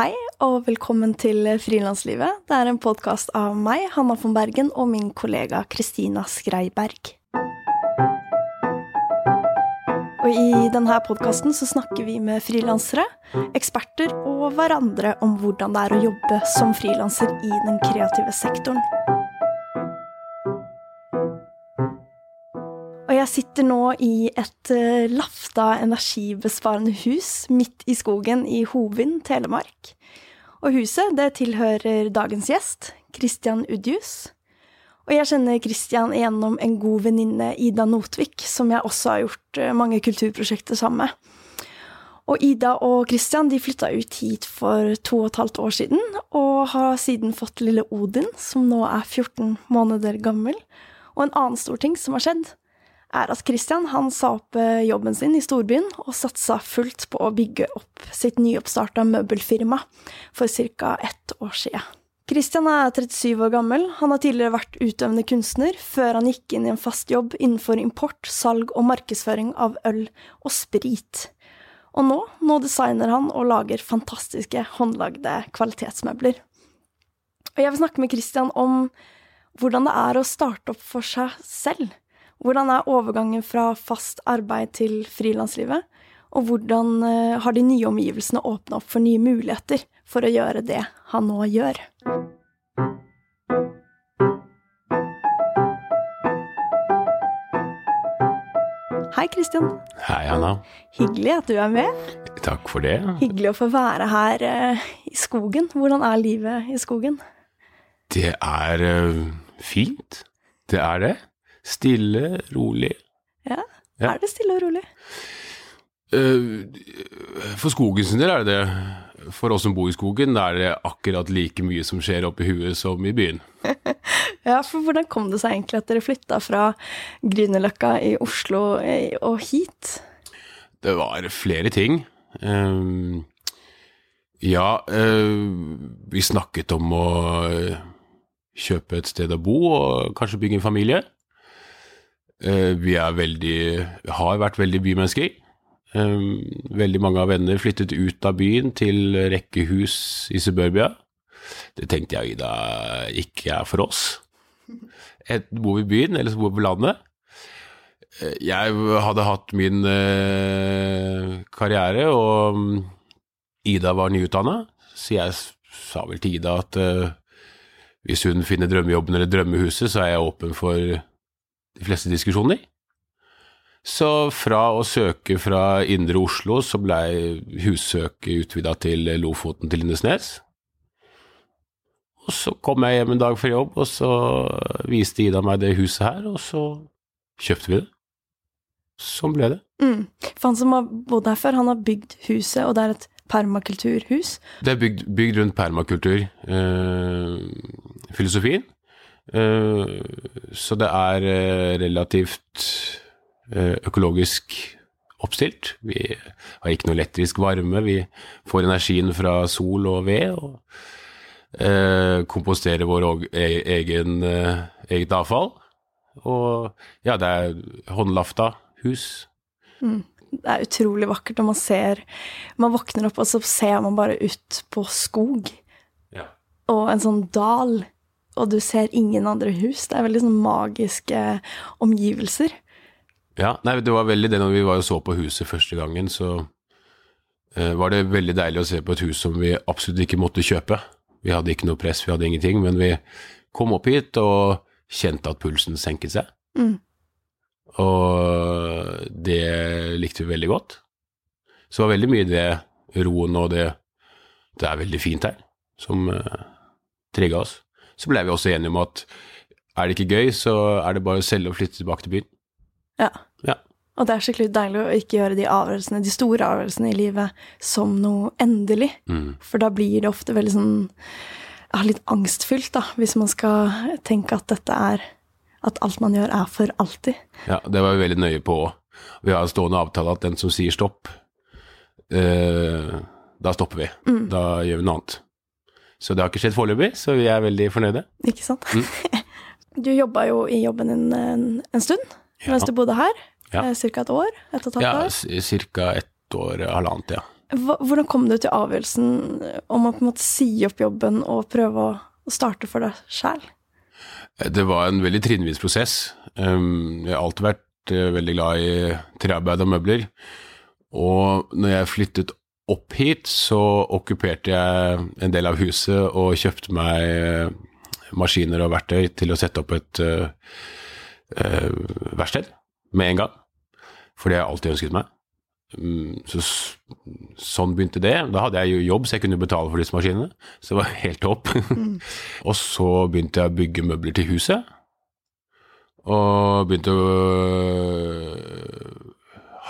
Hei, og velkommen til Frilanslivet. Det er en podkast av meg, Hanna von Bergen, og min kollega Kristina Skreiberg. Og i denne podkasten snakker vi med frilansere, eksperter og hverandre om hvordan det er å jobbe som frilanser i den kreative sektoren. Jeg sitter nå i et uh, lafta energibesparende hus midt i skogen i Hovin, Telemark. Og huset det tilhører dagens gjest, Christian Udjus. Og jeg kjenner Christian gjennom en god venninne, Ida Notvik, som jeg også har gjort uh, mange kulturprosjekter sammen med. Og Ida og Christian de flytta ut hit for to og et halvt år siden, og har siden fått lille Odin, som nå er 14 måneder gammel. Og en annen stor ting som har skjedd, at Christian han sa opp eh, jobben sin i storbyen og satsa fullt på å bygge opp sitt nyoppstarta møbelfirma for ca. ett år siden. Christian er 37 år gammel. Han har tidligere vært utøvende kunstner, før han gikk inn i en fast jobb innenfor import, salg og markedsføring av øl og sprit. Og nå, nå designer han og lager fantastiske håndlagde kvalitetsmøbler. Og jeg vil snakke med Christian om hvordan det er å starte opp for seg selv hvordan er overgangen fra fast arbeid til frilanslivet? Og hvordan eh, har de nye omgivelsene åpna opp for nye muligheter for å gjøre det han nå gjør? Hei, Kristian. Hei, Anna. Hyggelig at du er med. Takk for det. Hyggelig å få være her uh, i skogen. Hvordan er livet i skogen? Det er uh, fint. Det er det. Stille, rolig. Ja, ja. er det stille og rolig? Uh, for skogen sin del er det det. For oss som bor i skogen, er det akkurat like mye som skjer oppi huet som i byen. ja, for hvordan kom det seg egentlig at dere flytta fra Grünerløkka i Oslo eh, og hit? Det var flere ting. Uh, ja, vi snakket om å kjøpe et sted å bo og kanskje bygge en familie. Eh, vi er veldig, har vært veldig bymennesker. Eh, veldig mange av venner flyttet ut av byen til rekkehus i suburbia. Det tenkte jeg Ida ikke er for oss. Enten bor vi i byen, eller så bor vi på landet. Eh, jeg hadde hatt min karriere, og mm, Ida var nyutdanna, så jeg sa vel til Ida at hvis hun finner drømmejobben eller drømmehuset, så er jeg åpen for de fleste diskusjoner. Så fra å søke fra indre Oslo, så blei hussøket utvida til Lofoten til Lindesnes. Og så kom jeg hjem en dag fra jobb, og så viste Ida meg det huset her, og så kjøpte vi det. Sånn ble det. Mm. For han som har bodd her før, han har bygd huset, og det er et permakulturhus? Det er bygd, bygd rundt permakultur. Eh, filosofien. Eh, så det er eh, relativt eh, økologisk oppstilt. Vi har ikke noe elektrisk varme. Vi får energien fra sol og ved. og komposterer vår e-, egen, eget avfall. Og ja, det er håndlafta hus. Mm. Det er utrolig vakkert når man ser Man våkner opp, og så ser man bare ut på skog. Ja. Og en sånn dal og du ser ingen andre hus. Det er veldig sånn magiske omgivelser. Ja, nei, det var veldig det når vi var og så på huset første gangen, så uh, var det veldig deilig å se på et hus som vi absolutt ikke måtte kjøpe. Vi hadde ikke noe press, vi hadde ingenting, men vi kom opp hit og kjente at pulsen senket seg. Mm. Og det likte vi veldig godt. Så det var veldig mye det roen og det Det er veldig fint her, som uh, trigga oss så ble vi også enige om at er det ikke gøy, så er det bare å selge og flytte tilbake til byen. Ja. ja. Og det er skikkelig deilig å ikke gjøre de avgjørelsene, de store avgjørelsene i livet som noe endelig. Mm. For da blir det ofte veldig sånn ja, litt angstfylt, da, hvis man skal tenke at dette er At alt man gjør, er for alltid. Ja, det var vi veldig nøye på òg. Vi har en stående avtale at den som sier stopp, eh, da stopper vi. Mm. Da gjør vi noe annet. Så det har ikke skjedd foreløpig, så vi er veldig fornøyde. Ikke sant. Mm. du jobba jo i jobben din en, en stund ja. mens du bodde her. Ja. Eh, cirka et år? Et og et halvt år? Ja, ca. ett år, halvannet, ja. Hvordan kom du til avgjørelsen om å på en måte si opp jobben og prøve å, starte for deg sjæl? Det var en veldig trinnvis prosess. Um, jeg har alltid vært veldig glad i trearbeid og møbler. Og når jeg flyttet opp hit, så okkuperte jeg en del av huset og kjøpte meg uh, maskiner og verktøy til å sette opp et uh, verksted med en gang. For det har jeg alltid ønsket meg. Um, så sånn begynte det. Da hadde jeg jo jobb, så jeg kunne betale for disse maskinene. Så det var helt topp. Mm. og så begynte jeg å bygge møbler til huset. Og begynte å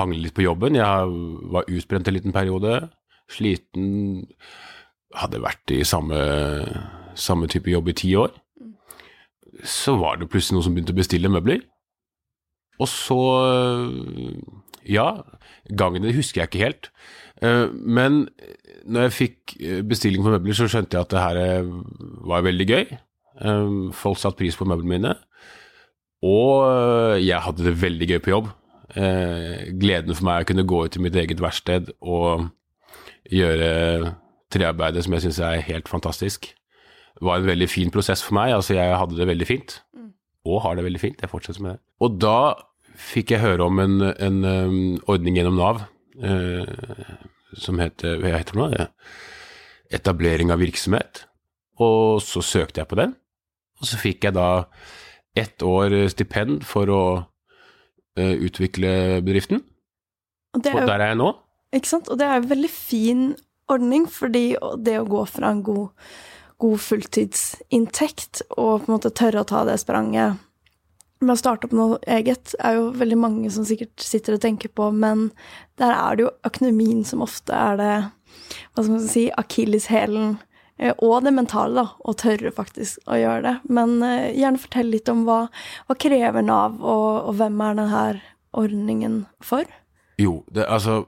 hangle litt på jobben. Jeg var utbrent en liten periode. Sliten. Hadde vært i samme, samme type jobb i ti år. Så var det plutselig noen som begynte å bestille møbler. Og så Ja, gangene husker jeg ikke helt. Eh, men når jeg fikk bestilling på møbler, så skjønte jeg at det her eh, var veldig gøy. Eh, folk satte pris på møblene mine. Og jeg hadde det veldig gøy på jobb. Gleden for meg å kunne gå ut i mitt eget verksted og gjøre trearbeidet som jeg syns er helt fantastisk, var en veldig fin prosess for meg. Altså, jeg hadde det veldig fint. Mm. Og har det veldig fint. Jeg fortsetter med det. Og da fikk jeg høre om en, en um, ordning gjennom Nav uh, som heter Hva heter det nå? Etablering av virksomhet. Og så søkte jeg på den, og så fikk jeg da ett år stipend for å utvikle bedriften. Og, og, der er jeg nå. Ikke sant. Og det er en veldig fin ordning, fordi det å gå fra en god, god fulltidsinntekt og på en måte tørre å ta det spranget med å starte opp noe eget er jo veldig mange som sikkert sitter og tenker på, men der er det jo økonomien som ofte er det hva skal man si, akilleshælen. Eh, og det mentale, da, å tørre faktisk å gjøre det. Men uh, gjerne fortell litt om hva, hva krever Nav, og, og hvem er denne ordningen for? Jo, det, altså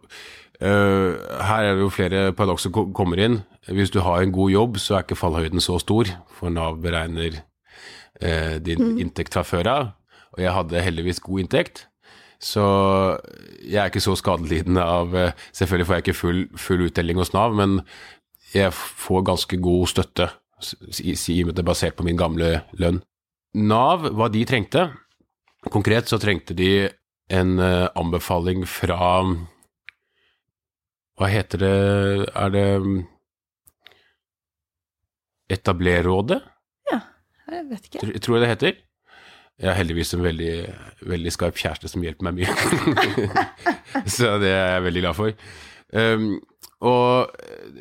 uh, Her er det jo flere paradokser som kommer inn. Hvis du har en god jobb, så er ikke fallhøyden så stor, for Nav beregner uh, din mm. inntekt fra før av og jeg hadde heldigvis god inntekt. Så jeg er ikke så skadelidende av eh, Selvfølgelig får jeg ikke full, full uttelling hos Nav, men jeg får ganske god støtte, si det er basert på min gamle lønn. Nav, hva de trengte Konkret så trengte de en uh, anbefaling fra Hva heter det Er det Etablerrådet? Ja, jeg vet ikke. Tror, tror jeg det heter. Jeg har heldigvis en veldig, veldig skarp kjæreste som hjelper meg mye. så det er jeg veldig glad for. Um, og eh,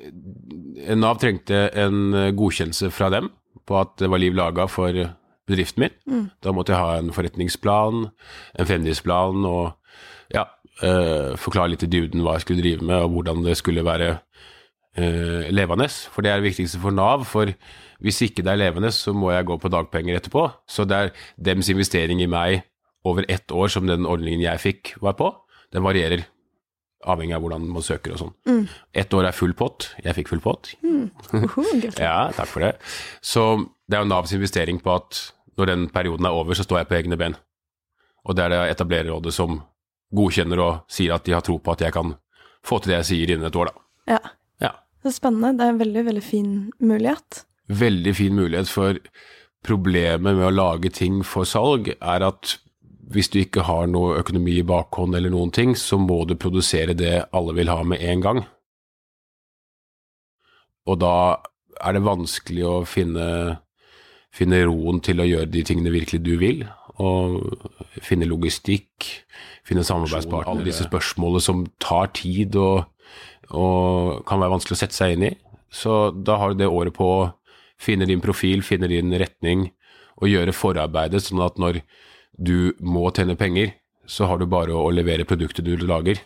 Nav trengte en godkjennelse fra dem på at det var liv laga for bedriften min. Mm. Da måtte jeg ha en forretningsplan, en fremdriftsplan og ja, uh, forklare litt i dybden hva jeg skulle drive med og hvordan det skulle være uh, levende. For det er det viktigste for Nav. For hvis ikke det er levende, så må jeg gå på dagpenger etterpå. Så det er dems investering i meg over ett år som den ordningen jeg fikk, var på. Den varierer avhengig av hvordan man søker og sånn. Mm. Ett år er full pott. Jeg fikk full pott. Mm. Uh, ja, takk for det. Så det er jo Navs investering på at når den perioden er over, så står jeg på egne ben. Og det er det etablererrådet som godkjenner og sier at de har tro på at jeg kan få til det jeg sier innen et år, da. Ja. ja. Det er spennende. Det er en veldig, veldig fin mulighet veldig fin mulighet, for problemet med å lage ting for salg er at hvis du ikke har noe økonomi i bakhånd eller noen ting, så må du produsere det alle vil ha med en gang. Og da er det vanskelig å finne, finne roen til å gjøre de tingene virkelig du vil, og finne logistikk, finne samarbeidspartnere. Alle disse spørsmålene som tar tid og, og kan være vanskelig å sette seg inn i. Så da har du det året på å finne din profil, finne din retning og gjøre forarbeidet, sånn at når du må tjene penger, så har du bare å levere produktet du lager,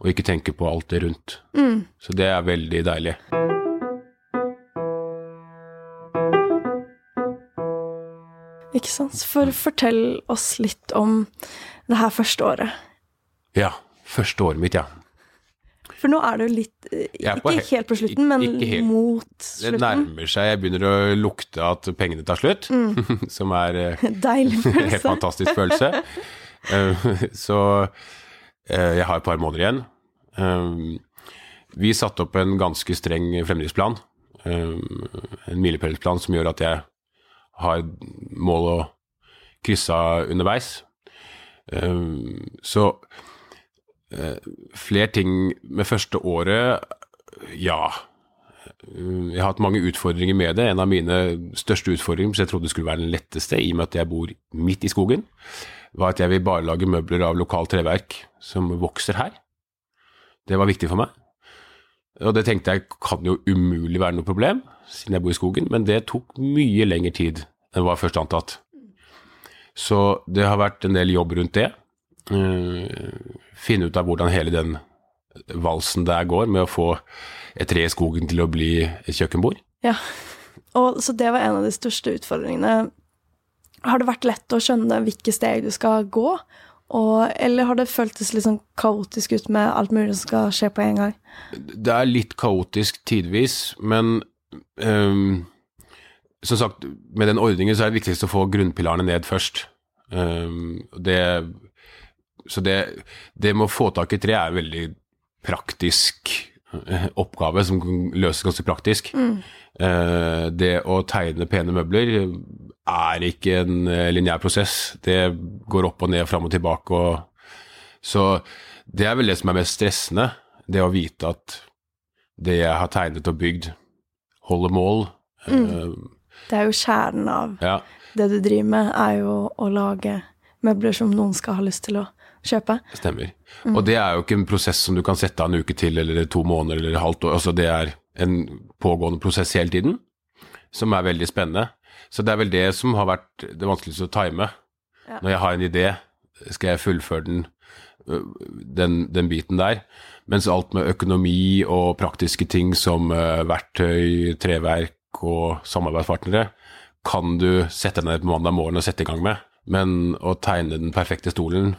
og ikke tenke på alt det rundt. Mm. Så det er veldig deilig. Ikke sant. For fortell oss litt om det her første året. Ja. Første året mitt, ja. For nå er det jo litt Ikke Ikke helt på slutten, men helt. mot slutten. Det nærmer seg. Jeg begynner å lukte at pengene tar slutt, mm. som er eh, Deilig følelse. helt fantastisk følelse. Eh, så jeg har et par måneder igjen. vi satte opp en ganske streng fremdriftsplan. eh, en milepælsplan som gjør at jeg har mål å krysse underveis. Eh, så eh, flere ting med første året, ja. Eh, Jeg har hatt mange utfordringer med det. En av mine største utfordringer, som jeg trodde skulle være den letteste, i og med at jeg bor midt i skogen, var at jeg vil bare lage møbler av lokalt treverk som vokser her. Det var viktig for meg. Og det tenkte jeg kan jo umulig være noe problem, siden jeg bor i skogen, men det tok mye lengre tid enn hva først antatt. Så det har vært en del jobb rundt det. Eh, finne ut av hvordan hele den valsen der går med å få et tre i skogen til å bli et kjøkkenbord. Ja. Og, så det var en av de største utfordringene. Har det vært lett å skjønne hvilke steg du skal gå? Og, eller har det føltes litt sånn kaotisk ut med alt mulig som skal skje på en gang? Det er litt kaotisk tidvis, men um, som sagt, med den ordningen så er det viktigst å få grunnpilarene ned først. Um, det, så det, det med å få tak i tre er en veldig praktisk eh, oppgave som kan løses ganske praktisk. Eh, det å tegne pene møbler er ikke en eh, lineær prosess. Det går opp og ned, fram og tilbake. Og, så det er vel det som er mest stressende. Det å vite at det jeg har tegnet og bygd, holder mål. Eh, Det er jo kjernen av ja, det du driver med, er jo å lage møbler som noen skal ha lyst til å kjøpe. stemmer. Og det er jo ikke en prosess som du kan sette av en uke til, eller to måneder, eller halvt år. Altså, det er en pågående prosess hele tiden, som er veldig spennende. Så det er vel det som har vært det vanskeligste å time. Ja. Når jeg har en idé, skal jeg fullføre den, den, den biten der. Mens alt med økonomi og praktiske ting som verktøy, treverk og samarbeidspartnere, kan du sette deg ned på mandag morgen og sette i gang med. Men å tegne den perfekte stolen,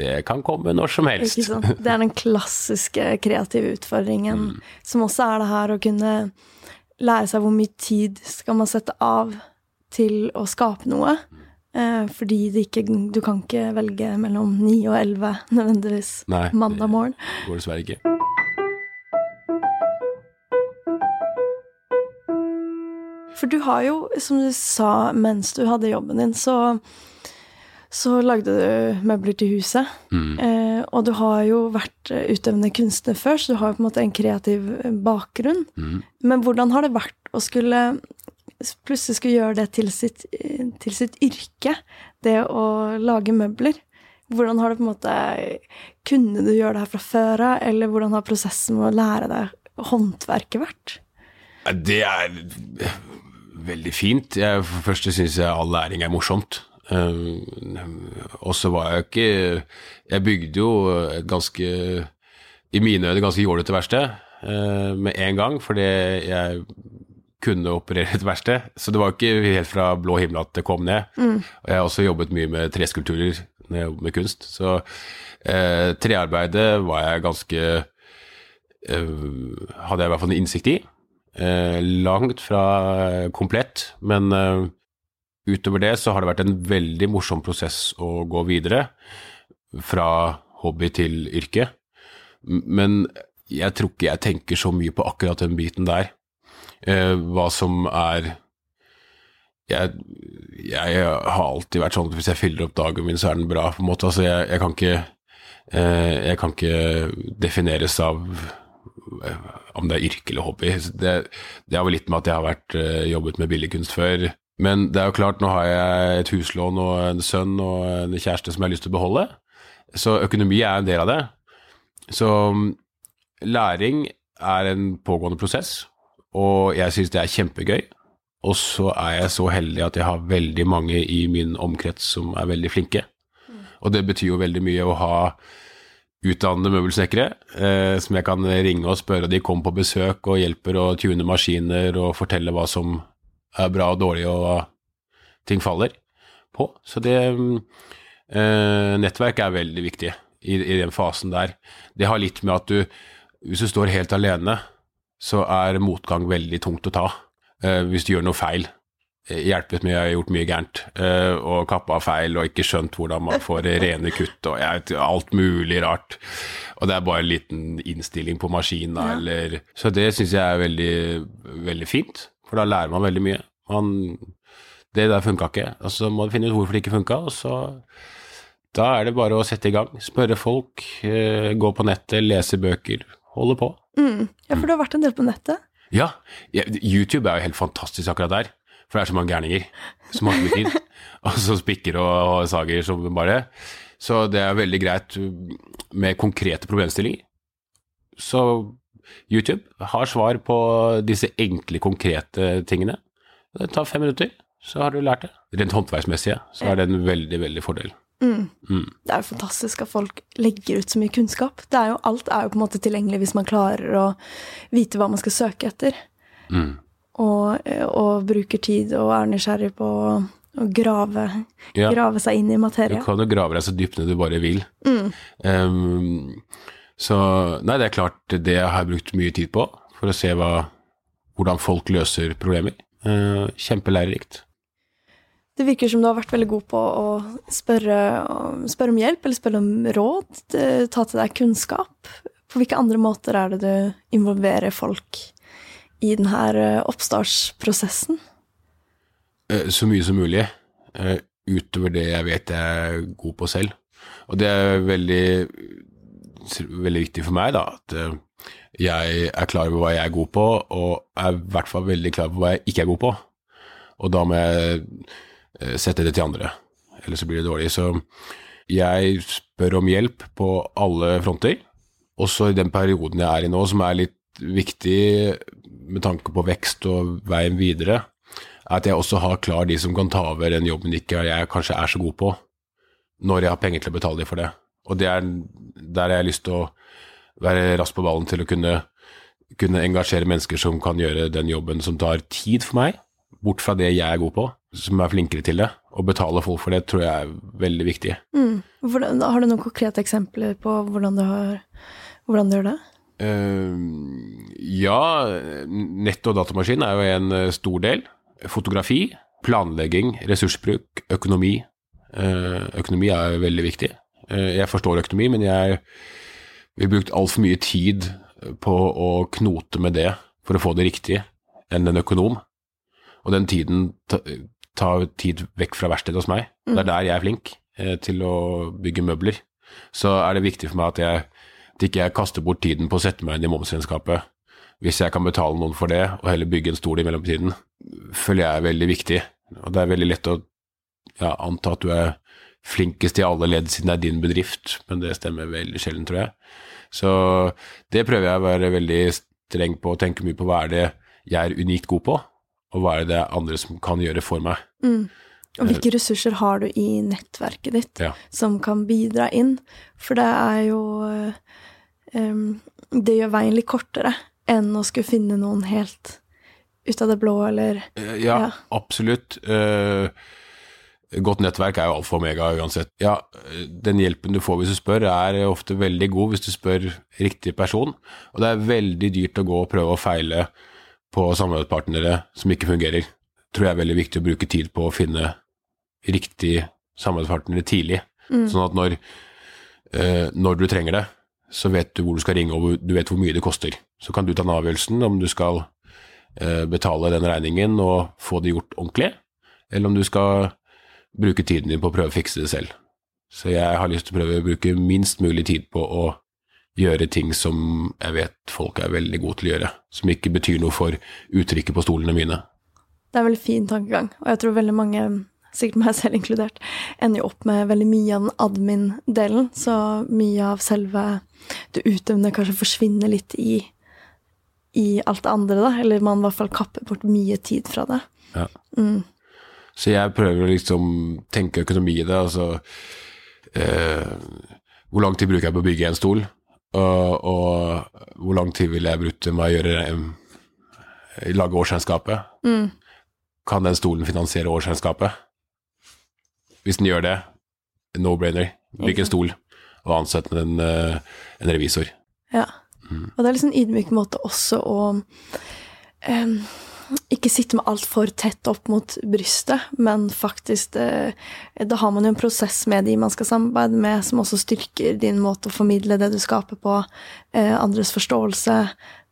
det kan komme når som helst. Det er den klassiske kreative utfordringen, som også er det her å kunne lære seg hvor mye tid skal man sette av til å skape noe. Eh, fordi det ikke, du kan ikke velge mellom 9 og 11 nødvendigvis Nei, mandag morgen. det går dessverre ikke. For du har jo, som du sa mens du hadde jobben din, så, så lagde du møbler til huset. Mm. Eh, og du har jo vært eh, utøvende kunstner før, så du har jo på en måte en kreativ eh, bakgrunn. Mm. Men hvordan har det vært å skulle plutselig skulle gjøre det til sitt, til sitt yrke? Det å lage møbler. Hvordan har det på en måte Kunne du gjøre det her fra før av, eller hvordan har prosessen med å lære deg håndverket vært? Det er veldig fint. Jeg, for det første syns jeg all læring er morsomt. Eh, og så var jeg ikke Jeg bygde jo et ganske I mine øyne ganske jålete verksted eh, med en gang, fordi jeg kunne operere et verksted. Så det var ikke helt fra blå himmel at det kom ned. Og jeg har også jobbet mye med treskulpturer når jeg jobber med kunst. Så eh, trearbeidet var jeg ganske eh, Hadde jeg i hvert fall en innsikt i. Eh, langt fra komplett, men eh, utover det så har det vært en veldig morsom prosess å gå videre fra hobby til yrke. Men jeg tror ikke jeg tenker så mye på akkurat den biten der. Eh, hva som er jeg, jeg har alltid vært sånn at hvis jeg fyller opp dagen min, så er den bra, på en måte. Altså, jeg, jeg kan ikke eh, Jeg kan ikke defineres av eh, om det er yrke eller hobby. Det, det har vel litt med at jeg har vært, eh, jobbet med billedkunst før. Men det er jo klart, nå har jeg et huslån og en sønn og en kjæreste som jeg har lyst til å beholde. Så økonomi er en del av det. Så mm, læring er en pågående prosess, og jeg syns det er kjempegøy. Og så er jeg så heldig at jeg har veldig mange i min omkrets som er veldig flinke. Og det betyr jo veldig mye å ha utdannede møbelsnekkere eh, som jeg kan ringe og spørre, og de kommer på besøk og hjelper å tune maskiner og fortelle hva som bra og dårlig, og ting faller på. Så det eh, Nettverk er veldig viktig i, i den fasen der. Det har litt med at du, hvis du står helt alene, så er motgang veldig tungt å ta eh, hvis du gjør noe feil. hjulpet med jeg har gjort mye gærent. eh, og kappa feil og ikke skjønt hvordan man får rene kutt og jeg, vet, alt mulig rart. Og det er bare en liten innstilling på maskinen. Ja. Eller, så det syns jeg er veldig, veldig fint, for da lærer man veldig mye. Man, det der funka ikke, og så må du finne ut hvorfor det ikke funka, og så da er det bare å sette i gang. Spørre folk, eh, gå på nettet, lese bøker, holde på. Mm. Ja, for du har vært en del på nettet. Ja, YouTube er jo helt fantastisk akkurat der. For det er så mange gærninger som tid. Og så spikker og, og sager som bare. Så det er veldig greit med konkrete problemstillinger. Så YouTube har svar på disse enkle, konkrete tingene. Det tar fem minutter, så har du lært det. Rent håndverksmessig så er det en veldig, veldig fordel. Mm. Mm. Det er jo fantastisk at folk legger ut så mye kunnskap. Det er jo, alt er jo på en måte tilgjengelig hvis man klarer å vite hva man skal søke etter. Mm. Og, og bruker tid og er nysgjerrig på å grave, Ja. grave seg inn i Du kan jo grave deg så dypt ned du bare vil. Mm. Så nei, det er klart det jeg har brukt mye tid på, for å se hva, hvordan folk løser problemer. Uh, kjempelærerikt. Det virker som du har vært veldig god på å spørre, spørre om hjelp eller spørre om råd, eh, ta til deg kunnskap. På hvilke andre måter er det du involverer folk i denne oppstartsprosessen? Eh, så mye som mulig, eh, utover det jeg vet jeg er god på selv. Og det er veldig, veldig viktig for meg, da, at eh, jeg er klar over hva jeg er god på, og er i hvert fall veldig klar over hva jeg ikke er god på. Og da må jeg eh, sette det til andre, ellers så blir det dårlig. Så jeg spør om hjelp på alle fronter, også i den perioden jeg er i nå, som er litt viktig med tanke på vekst og veien videre, er at jeg også har klar de som kan ta over den jobben ikke jeg kanskje er så god på, når jeg har penger til å betale dem for det. Og det er der jeg har lyst til å være rask på ballen til å kunne, kunne engasjere mennesker som kan gjøre den jobben som tar tid for meg, bort fra det jeg er god på, som er flinkere til det. Å betale folk for det tror jeg er veldig viktig. Mm. Hvordan, har du noen konkrete eksempler på hvordan du, har, hvordan du gjør det? Uh, ja, nett og datamaskin er jo en eh, stor del. Fotografi, planlegging, ressursbruk, økonomi. Uh, økonomi er veldig viktig. Eh, jeg forstår økonomi, men jeg vi har brukt altfor mye tid på å knote med det for å få det riktig, enn en økonom. Og den tiden ta- tar tid vekk fra verkstedet hos meg. Det er der jeg er flink eh, til å bygge møbler. Så er det viktig for meg at jeg at ikke jeg kaster bort tiden på å sette meg inn i momsregnskapet. Hvis jeg kan betale noen for det, og heller bygge en stol i mellomtiden, føler jeg er veldig viktig. Og det er veldig lett å ja, anta at du er flinkest i alle ledd siden det er din bedrift, men det stemmer veldig sjelden, tror jeg. Så det prøver jeg å være veldig streng på, og tenke mye på hva er det jeg er unikt god på, og hva er det andre som kan gjøre for meg. Mm. Og hvilke ressurser har du i nettverket ditt Ja. som kan bidra inn? For det er jo um, Det gjør veien litt kortere enn å skulle finne noen helt ut av det blå, eller Eh, Ja, Ja. absolutt. Eh, godt nettverk er jo alfa og omega uansett. Ja, den hjelpen du får hvis du spør, er ofte veldig god hvis du spør riktig person. Og det er veldig dyrt å gå og prøve å feile på samarbeidspartnere som ikke fungerer. Tror jeg er veldig viktig å bruke tid på å finne riktig samarbeidspartnere tidlig. Sånn at når, eh, når du trenger det, så vet du hvor du skal ringe og du vet hvor mye det koster. Så kan du ta den avgjørelsen om du skal eh, betale den regningen og få det gjort ordentlig, eller om du skal bruke tiden din på å prøve å fikse det selv. Så jeg har lyst til å prøve å bruke minst mulig tid på å gjøre ting som jeg vet folk er veldig gode til å gjøre, som ikke betyr noe for uttrykket på stolene mine. Det er en veldig fin tankegang, og jeg tror veldig mange, sikkert meg selv inkludert, ender jo opp med veldig mye av den admin-delen, så mye av selve det utøvende kanskje forsvinner litt i, i alt det andre, da, eller man i hvert fall kapper bort mye tid fra det. Ja. Mm. Så jeg prøver å liksom tenke økonomi i det, altså eh, Hvor lang tid bruker jeg på å bygge en stol, og, og hvor lang tid ville jeg brukt med å gjøre eh, lage årsregnskapet? Mm. Kan den stolen finansiere årsregnskapet? Hvis den gjør det, no-brainer. Bygg en stol og ansett en, eh, en revisor. Ja. Og det er liksom en ydmyk måte også å em, Ikke sitte med alt for tett opp mot brystet, men faktisk det, Da har man jo en prosess med de man skal samarbeide med, som også styrker din måte å formidle det du skaper på, eh, andres forståelse,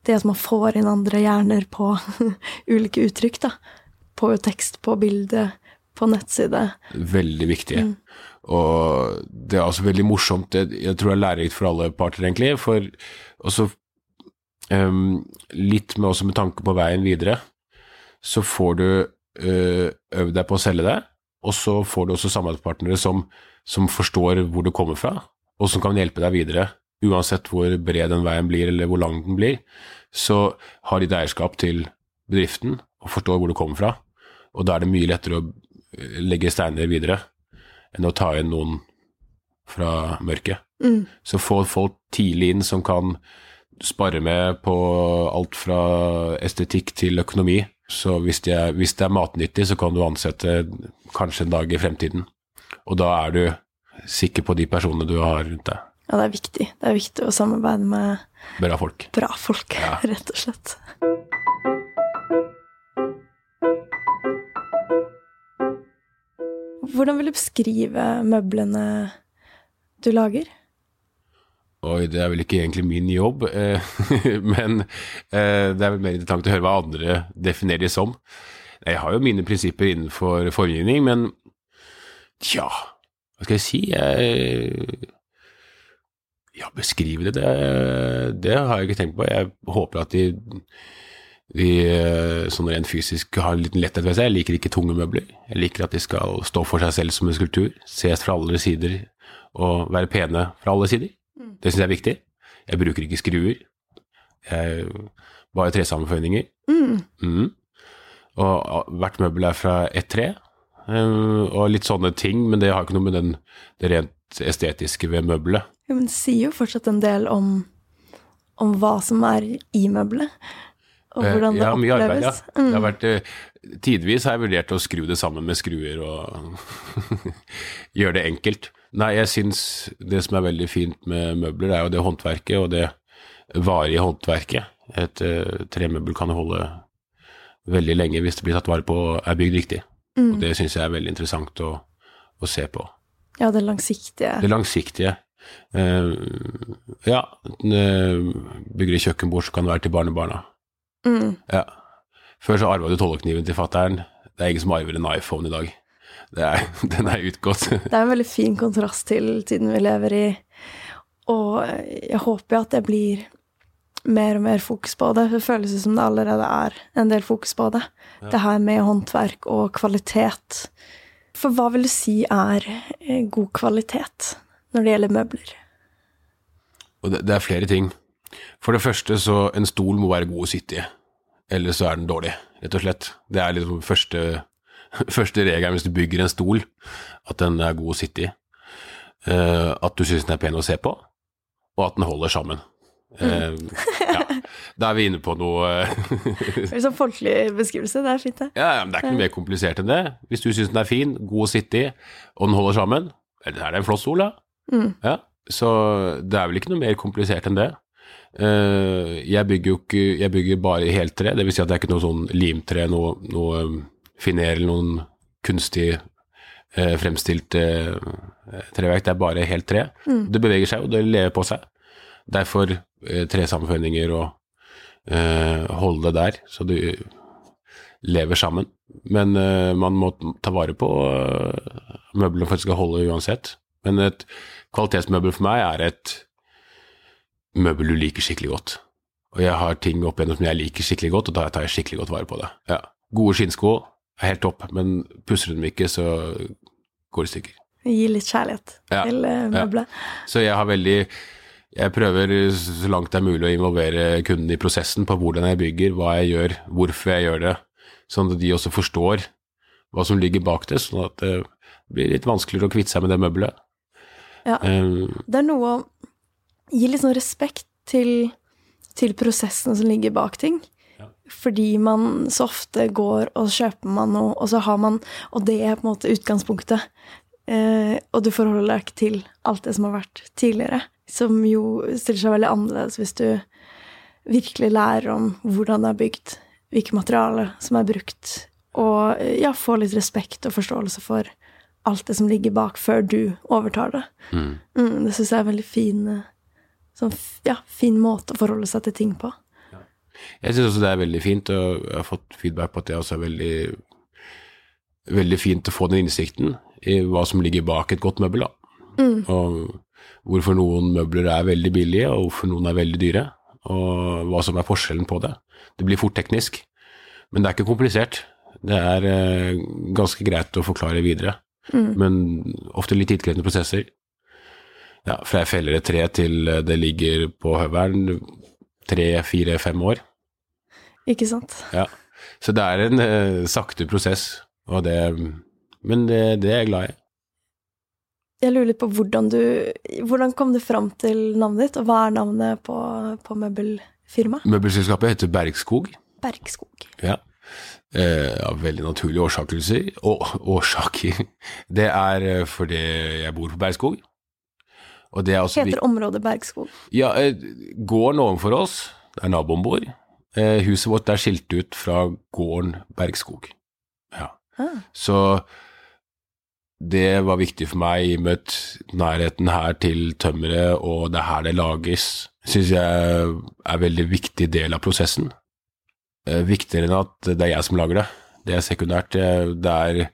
det at man får inn andre hjerner på ulike uttrykk, da. På tekst, på bilde, på nettside. Veldig viktige. Mm. Og det er også veldig morsomt, jeg tror det er lærerikt for alle parter, egentlig. For også um, litt med, også med tanke på veien videre så får du uh, øvd deg på å selge det, og så får du også samarbeidspartnere som, som, forstår hvor du kommer fra, og som kan hjelpe deg videre. Uansett hvor bred den veien blir, eller hvor lang den blir, så har de et eierskap til bedriften og forstår hvor du kommer fra. Og da er det mye lettere å eh, legge steiner videre enn å ta inn noen fra mørket. Mm. Så få folk tidlig inn som kan spare med på alt fra estetikk til økonomi, så hvis, det, er, hvis det er matnyttig, så kan du ansette kanskje en dag i fremtiden. Og da er du sikker på de personene du har rundt deg. Ja, det er viktig. Det er viktig å samarbeide med Bra folk. Bra folk, ja. rett og slett. Hvordan vil du beskrive møblene du lager? Oi, det er vel ikke egentlig min jobb, eh, men eh, det er vel mer interessant å høre hva andre definerer det som. Jeg har jo mine prinsipper innenfor formgivning, men tja, hva skal jeg si? Jeg, ja, beskrive det, det, det, har jeg ikke tenkt på. Jeg håper at de, de sånn rent fysisk har en liten letthet ved seg. Jeg liker ikke tunge møbler. Jeg liker at de skal stå for seg selv som en skulptur, ses fra alle sider og være pene fra alle sider. Det syns jeg er viktig. Jeg bruker ikke skruer. Jeg, bare tresammenføyninger. Mm. Mm. Og hvert møbel er fra ett tre. Um, og litt sånne ting, men det har ikke noe med den, det rent estetiske ved møbelet. Ja, men det sier jo fortsatt en del om, om hva som er i møbelet. Og eh, hvordan det ja, mye oppleves. Arbeid, ja. Mm. Det har vært, eh, tidvis har jeg vurdert å skru det sammen med skruer og gjøre det enkelt. Nei, jeg syns det som er veldig fint med møbler, er jo det håndverket og det varige håndverket. Et uh, tremøbel kan holde veldig lenge hvis det blir tatt vare på og er bygd riktig. Mm. Og det syns jeg er veldig interessant å, å, se på. Ja, det langsiktige. Det langsiktige. Uh, ja, uh, bygger et kjøkkenbord, så kan det være til barnebarna. Mm. Ja. Før så arva du tollekniven til fattern. Det er ingen som arver en iPhone i dag er, den er utgått. det er en veldig fin kontrast til tiden vi lever i, og jeg håper jo at det blir mer og mer fokus på det. Det føles som det allerede er en del fokus på det. Ja. Det her med håndverk og kvalitet. For hva vil du si er eh, god kvalitet når det gjelder møbler? Det, det, er flere ting. For det første så en stol må være god å sitte i. Ellers så er den dårlig, rett og slett. Det er liksom første første regelen hvis du bygger en stol, at den er god å sitte i. Uh, at du syns den er pen å se på, og at den holder sammen. Uh, ja. Da er vi inne på noe Det er sånn folkelig beskrivelse, det er fint, det. Ja, men Det er ikke noe mer komplisert enn det. Hvis du syns den er fin, god å sitte i, og den holder sammen, eller er det en flott stol, da. Mm. Ja, så det er vel ikke noe mer komplisert enn det. Uh, jeg bygger jo ikke Jeg bygger bare i heltre, dvs. Si at det er ikke noe sånn limtre, noe, noe finere noen kunstig eh, fremstilt eh, treverk. Det er bare helt tre. Mm. Det beveger seg og det lever på seg. Derfor eh, tresammenføyninger og eh, holde det der, så du lever sammen. Men eh, man må ta vare på eh, møblene for at det skal holde uansett. Men et kvalitetsmøbel for meg er et møbel du liker skikkelig godt. Og jeg har ting opp igjennom som jeg liker skikkelig godt, og da tar jeg skikkelig godt vare på det. Ja. Gode skinnsko, er helt topp, men pusser du dem ikke, så går det i stykker. Gi litt kjærlighet ja, til møbelet. Ja. Så jeg har veldig Jeg prøver så langt det er mulig å involvere kunden i prosessen på hvordan jeg bygger, hva jeg gjør, hvorfor jeg gjør det, sånn at de også forstår hva som ligger bak det, sånn at det blir litt vanskeligere å kvitte seg med det møbelet. Ja. Um, det er noe å gi litt sånn respekt til, til prosessen som ligger bak ting fordi man så ofte går og kjøper man noe, og så har man Og det er på en måte utgangspunktet. Eh, og du forholder deg ikke til alt det som har vært tidligere. Som jo stiller seg veldig annerledes hvis du virkelig lærer om hvordan det er bygd hvilke materialer som er brukt, og ja, få litt respekt og forståelse for alt det som ligger bak, før du overtar det. Mm. Mm, det syns jeg er en veldig fin, eh, sånn, ja, fin måte å forholde seg til ting på. Jeg syns også det er veldig fint, og jeg har fått feedback på at det også er veldig, veldig fint å få den innsikten i hva som ligger bak et godt møbel. Da. Og hvorfor noen møbler er veldig billige, og hvorfor noen er veldig dyre. Og hva som er forskjellen på det. Det blir fort teknisk, men det er ikke komplisert. Det er eh, ganske greit å forklare videre, men ofte litt tidkrevende prosesser. Ja, fra jeg feller et tre til det ligger på høvelen, tre, fire, fem år. Ikke sant? Ja, så det er en eh, sakte prosess, og det, men det, det er jeg glad i. Jeg lurer litt på hvordan du Hvordan kom du fram til navnet ditt, og hva er navnet på, på møbelfirmaet? Møbelselskapet heter Bergskog, Bergskog. ja. Eh, av veldig naturlige årsaker. Og, årsaker. Det er eh, fordi jeg bor på Bergskog. Og det er Heter området Bergskog. Ja, eh, gården ovenfor oss, der naboen bor, eh, huset vårt er skilt ut fra gården Bergskog. Ja. Ah. Så det var viktig for meg, i og med nærheten her til tømmeret, og det er her det lages, syns jeg er en veldig viktig del av prosessen. Eh, viktigere enn at det er jeg som lager det. Det er sekundært. Det det er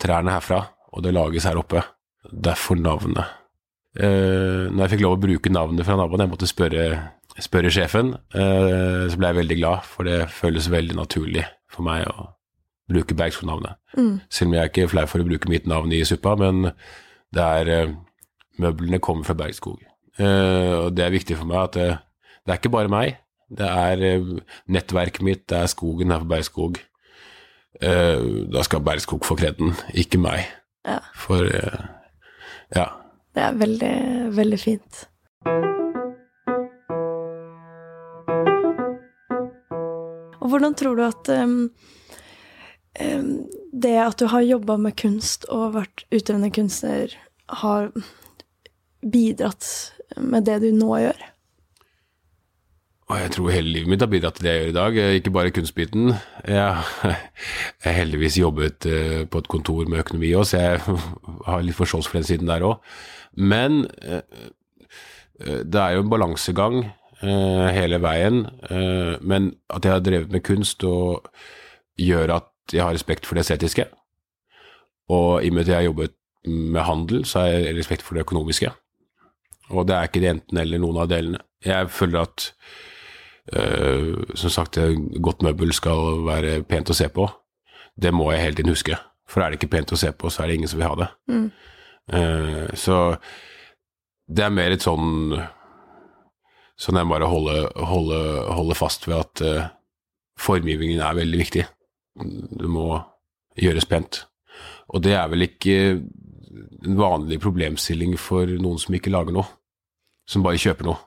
trærne herfra, og det lages her oppe. Derfor navnet. Eh, når jeg fikk lov å bruke navnet fra naboen, jeg måtte spørre, spørre sjefen, eh, så ble jeg veldig glad, for det føles veldig naturlig for meg å bruke Bergskog-navnet. Mm. Selv om jeg er ikke flau for å bruke mitt navn i suppa, men det er eh, Møblene kommer fra Bergskog. Eh, og det er viktig for meg at det, det er ikke bare meg. Det er nettverket mitt, det er skogen her på Bergskog. Da skal Bergskog få kreden, ikke meg. Ja. For ja. Det er veldig, veldig fint. Hvordan tror du at um, um, det at du har jobba med kunst og vært utøvende kunstner, har bidratt med det du nå gjør? Jeg tror hele livet mitt har bidratt til det jeg gjør i dag, eh, ikke bare kunstbiten. Jeg har heldigvis jobbet eh, på et kontor med økonomi òg, så jeg har litt forståelse for den siden der òg. Men eh, det er jo en balansegang hele veien. eh, Men at jeg har drevet med kunst og gjør at jeg har respekt for det estetiske. Og i og med at jeg har jobbet med handel, så har jeg respekt for det økonomiske. Og det er ikke det enten eller noen av delene. Jeg føler at eh, som sagt, godt møbel skal være pent å se på. Det må jeg hele tiden huske. For er det ikke pent å se på, så er det ingen som vil ha det. Mm. Eh, så det er mer et sånn Sånn er bare å holde, holde, holde, fast ved at uh, formgivningen er veldig viktig. Det må gjøres pent. Og det er vel ikke en vanlig problemstilling for noen som ikke lager noe, som bare kjøper noe.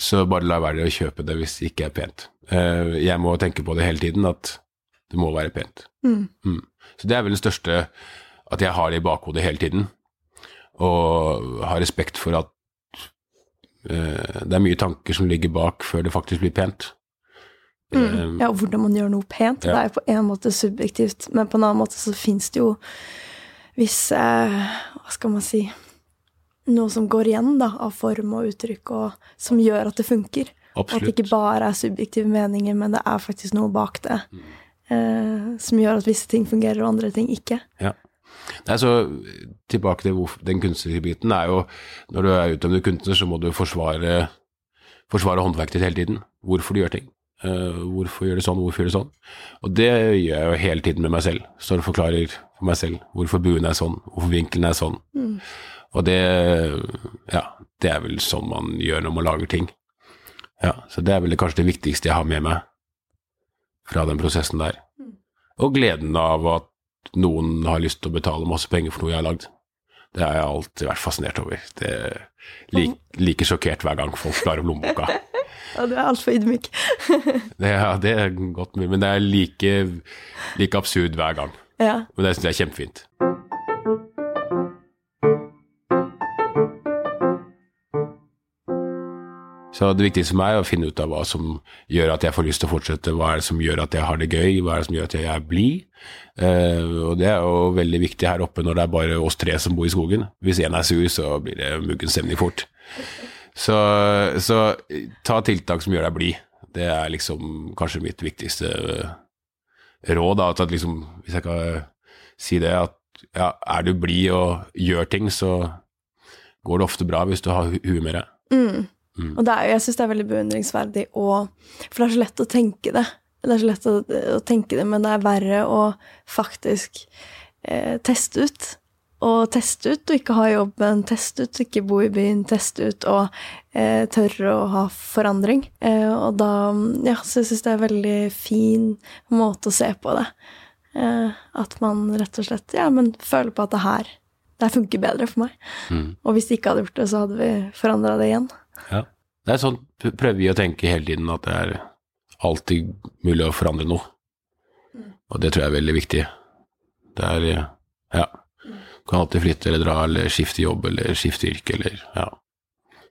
Så bare la være å kjøpe det hvis det ikke er pent. Uh, jeg må tenke på det hele tiden, at det må være pent. Mm. Mm. Så det er vel det største, at jeg har det i bakhodet hele tiden. Og har respekt for at det er mye tanker som ligger bak før det faktisk blir pent. Mm. Ja, og hvordan man gjør noe pent. ja. Det er jo på en måte subjektivt, men på en annen måte så fins det jo visse Hva skal man si Noe som går igjen da, av form og uttrykk, og som gjør at det funker. Og at det ikke bare er subjektive meninger, men det er faktisk noe bak det. Eh, som gjør at visse ting fungerer, og andre ting ikke. Ja. Nei, så tilbake til den kunstneriske biten er jo Når du er utøvende kunstner, så må du forsvare, forsvare håndverket ditt hele tiden. Hvorfor du gjør ting. Uh, hvorfor gjør du sånn, hvorfor gjør du sånn. Og det gjør jeg jo hele tiden med meg selv. Står og forklarer for meg selv hvorfor buen er sånn, hvorfor vinkelen er sånn. Og det Ja, det er vel sånn man gjør når man lager ting. Ja, Så det er vel kanskje det viktigste jeg har med meg fra den prosessen der. Og gleden av at noen har lyst til å betale masse penger for noe jeg har lagd. Det har jeg alltid vært fascinert over. Det like, like sjokkert hver gang folk drar opp lommeboka. ja, du er altfor ydmyk. Ja, det er godt mulig, men det er like, like absurd hver gang. ja. Men det syns jeg er kjempefint. Så det viktigste for meg er å finne ut av hva som gjør at jeg får lyst til å fortsette, hva er det som gjør at jeg har det gøy, hva er det som gjør at jeg er blid. Uh, og det er jo veldig viktig her oppe når det er bare oss tre som bor i skogen. Hvis én er sur, så blir det muggen stemning fort. Så, så ta tiltak som gjør deg blid. Det er liksom kanskje mitt viktigste eh, råd. Da, at liksom, hvis jeg kan si det, at ja, er du blid og gjør ting, så går det ofte bra hvis du har hu huet med deg. Mm. Mm. Og er, jeg syns det er veldig beundringsverdig å For det er så lett å tenke det. Det er så lett å, å tenke det, men det er verre å faktisk eh, teste ut. Og teste ut og ikke ha jobb, men teste ut, ikke bo i byen, teste ut og eh, tørre å ha forandring. Eh, og da Ja, så jeg syns det er en veldig fin måte å se på det. Eh, at man rett og slett ja, men føler på at det her det her funker bedre for meg. Mm. Og hvis de ikke hadde gjort det, så hadde vi forandra det igjen. Ja. Det er sånn prøver vi å tenke hele tiden, at det er alltid mulig å forandre noe. Mm. Og det tror jeg er veldig viktig. Det er ja. Du kan alltid flytte eller dra eller skifte jobb eller skifte yrke eller ja.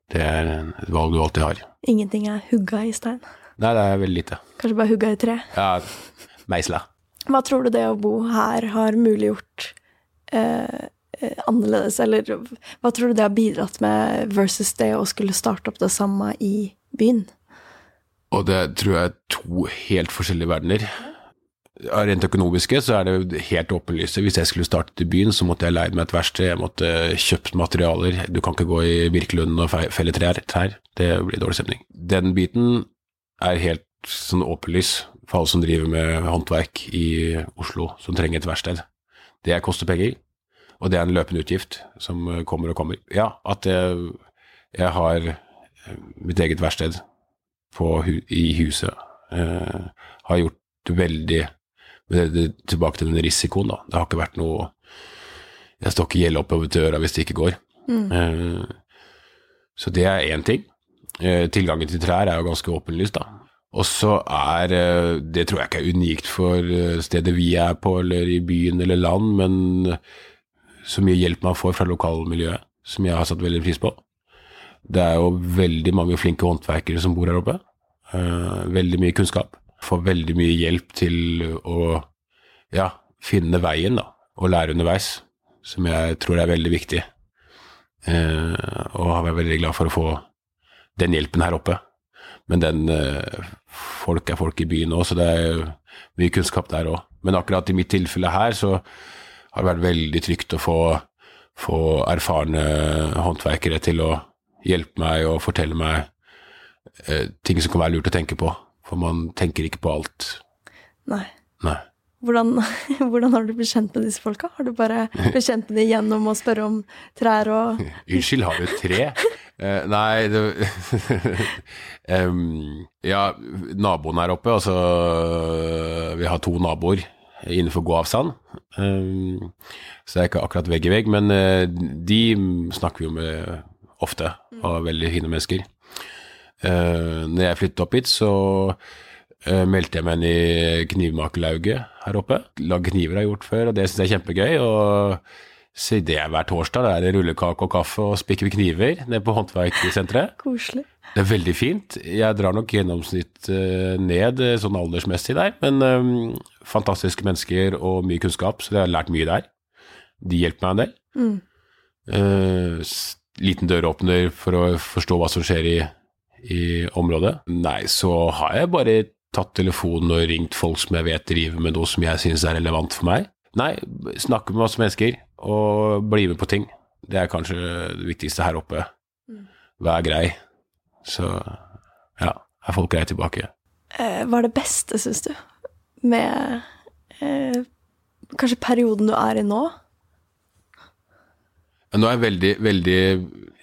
Det er et valg du alltid har. Ingenting er hugga i stein? Nei, det er veldig lite. Kanskje bare hugga i tre? Ja, meisla. Hva tror du det å bo her har muliggjort eh, annerledes, eller hva tror du det har bidratt med versus det å skulle starte opp det samme i byen? Og det tror jeg er to helt forskjellige verdener. Rent økonomiske så er det helt åpenlyst. Hvis jeg skulle startet i byen, så måtte jeg leid meg et verksted, jeg måtte kjøpt materialer. Du kan ikke gå i Birkelunden og felle trær. Det blir dårlig stemning. Den biten er helt sånn åpenlys for alle som driver med håndverk i Oslo, som trenger et verksted. Det koster penger, og det er en løpende utgift som kommer og kommer. Ja, at jeg, jeg har mitt eget verksted på, i huset eh, har gjort veldig Tilbake til den risikoen, da. Det har ikke vært noe Jeg står ikke gjeld oppover til øra hvis det ikke går. Mm. Eh, så det er én ting. Eh, tilgangen til trær er jo ganske åpenlyst, da. Og så er eh, Det tror jeg ikke er unikt for eh, stedet vi er på, eller i byen eller land, men så mye hjelp man får fra lokalmiljøet, som jeg har satt veldig pris på. Det er jo veldig mange flinke håndverkere som bor her oppe. Uh, veldig mye kunnskap. Får veldig mye hjelp til å ja, finne veien da, og lære underveis, som jeg tror er veldig viktig. Uh, og har vært veldig glad for å få den hjelpen her oppe. Men den uh, Folk er folk i byen òg, så det er mye kunnskap der òg. Men akkurat i mitt tilfelle her så har vært veldig trygt å få, få erfarne håndverkere til å hjelpe meg og fortelle meg eh, ting som kan være lurt å tenke på. For man tenker ikke på alt. Nei. Nei. Hvordan, hvordan, har du blitt kjent med disse folka? Har du bare blitt kjent med dem gjennom å spørre om trær og Unnskyld, har du tre? Eh, nei, det um, Ja, naboen her oppe, altså Vi har to naboer innenfor gåavstand. Um, så det er ikke akkurat vegg i vegg, men uh, de snakker vi jo med ofte, og veldig fine mennesker. Uh, når jeg flyttet opp hit, så uh, meldte jeg meg inn i knivmakerlauget her oppe. Lagd kniver har jeg gjort før, og det syns jeg er kjempegøy. og så det er hver torsdag. Da er det rullekake og kaffe og spikker med kniver nede på Håndverksenteret. Koselig. Det er veldig fint. Jeg drar nok gjennomsnitt uh, ned sånn aldersmessig der, men um, fantastiske mennesker og mye kunnskap, så jeg har lært mye der. De hjelper meg en del. Mm. Uh, liten døråpner for å forstå hva som skjer i, i området. Nei, så har jeg bare tatt telefonen og ringt folk som jeg vet driver med noe som jeg synes er relevant for meg. Nei, snakke med masse mennesker og bli med på ting. Det er kanskje det viktigste her oppe. Vær grei. Så ja, er folk greie tilbake. Eh, hva er det beste, syns du, med eh, kanskje perioden du er i nå? Nå er en veldig, veldig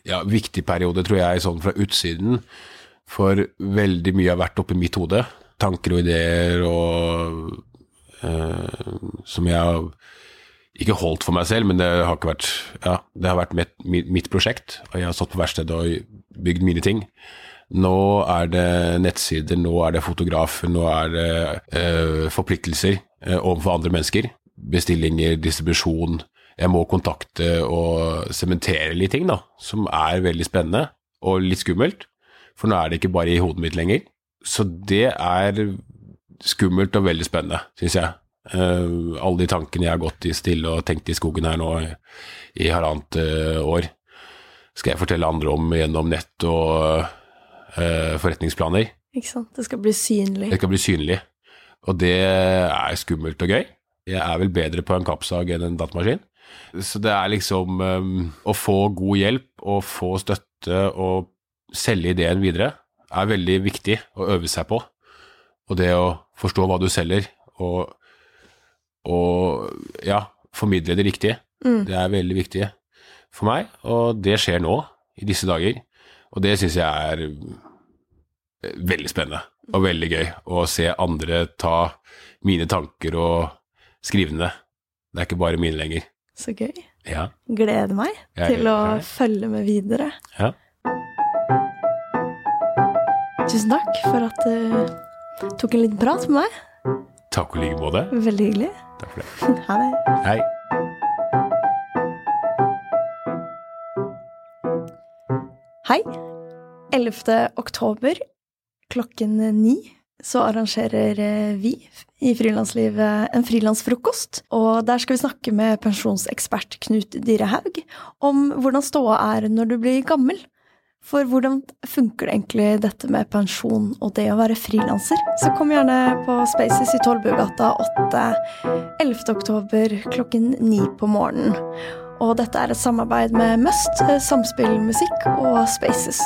ja, viktig periode, tror jeg, sånn fra utsiden. For veldig mye har vært oppi mitt hode. Tanker og ideer og eh, Som jeg har ikke holdt for meg selv, men det har vært Ja, det har vært mitt, mitt prosjekt. Og jeg har stått på verkstedet og bygd mine ting. Nå er det nettsider, nå er det fotografer, nå er det eh, forpliktelser eh, overfor andre mennesker. Bestillinger, distribusjon, jeg må kontakte og sementere litt ting, da, som er veldig spennende og litt skummelt. For nå er det ikke bare i hodet mitt lenger. Så det er skummelt og veldig spennende, syns jeg. Uh, alle de tankene jeg har gått i stille og tenkt i skogen her nå i, i halvannet uh, år, skal jeg fortelle andre om gjennom nett og uh, forretningsplaner. Ikke sant. Det skal bli synlig. Det skal bli synlig. Og det er skummelt og gøy. Jeg er vel bedre på en kappsag enn en datamaskin. Så det er liksom um, Å få god hjelp og få støtte og selge ideen videre er veldig viktig å øve seg på. Og det å forstå hva du selger, og, og ja, formidle det riktige, Mm. det er veldig viktig for meg. Og det skjer nå, i disse dager. Og det syns jeg er eh, veldig spennende og veldig gøy å se andre ta mine tanker og skrive ned. Det er ikke bare mine lenger. Så gøy. Ja. Gleder meg Jeg til å meg. følge med videre. ja. Tusen takk for at du tok en liten prat med meg. Takk og like måte. Veldig hyggelig. Takk for det. Ha det. Hei. Hei. 11. oktober klokken ni så arrangerer eh, vi i Frilanslivet en frilansfrokost. Og der skal vi snakke med pensjonsekspert Knut Dyrehaug om hvordan ståa er når du blir gammel. For hvordan funker det egentlig dette med pensjon og det å være frilanser? Så kom gjerne på Spaces i Tollbugata 8 11. oktober klokken ni på morgenen. Og dette er et samarbeid med Must, Samspillmusikk og Spaces.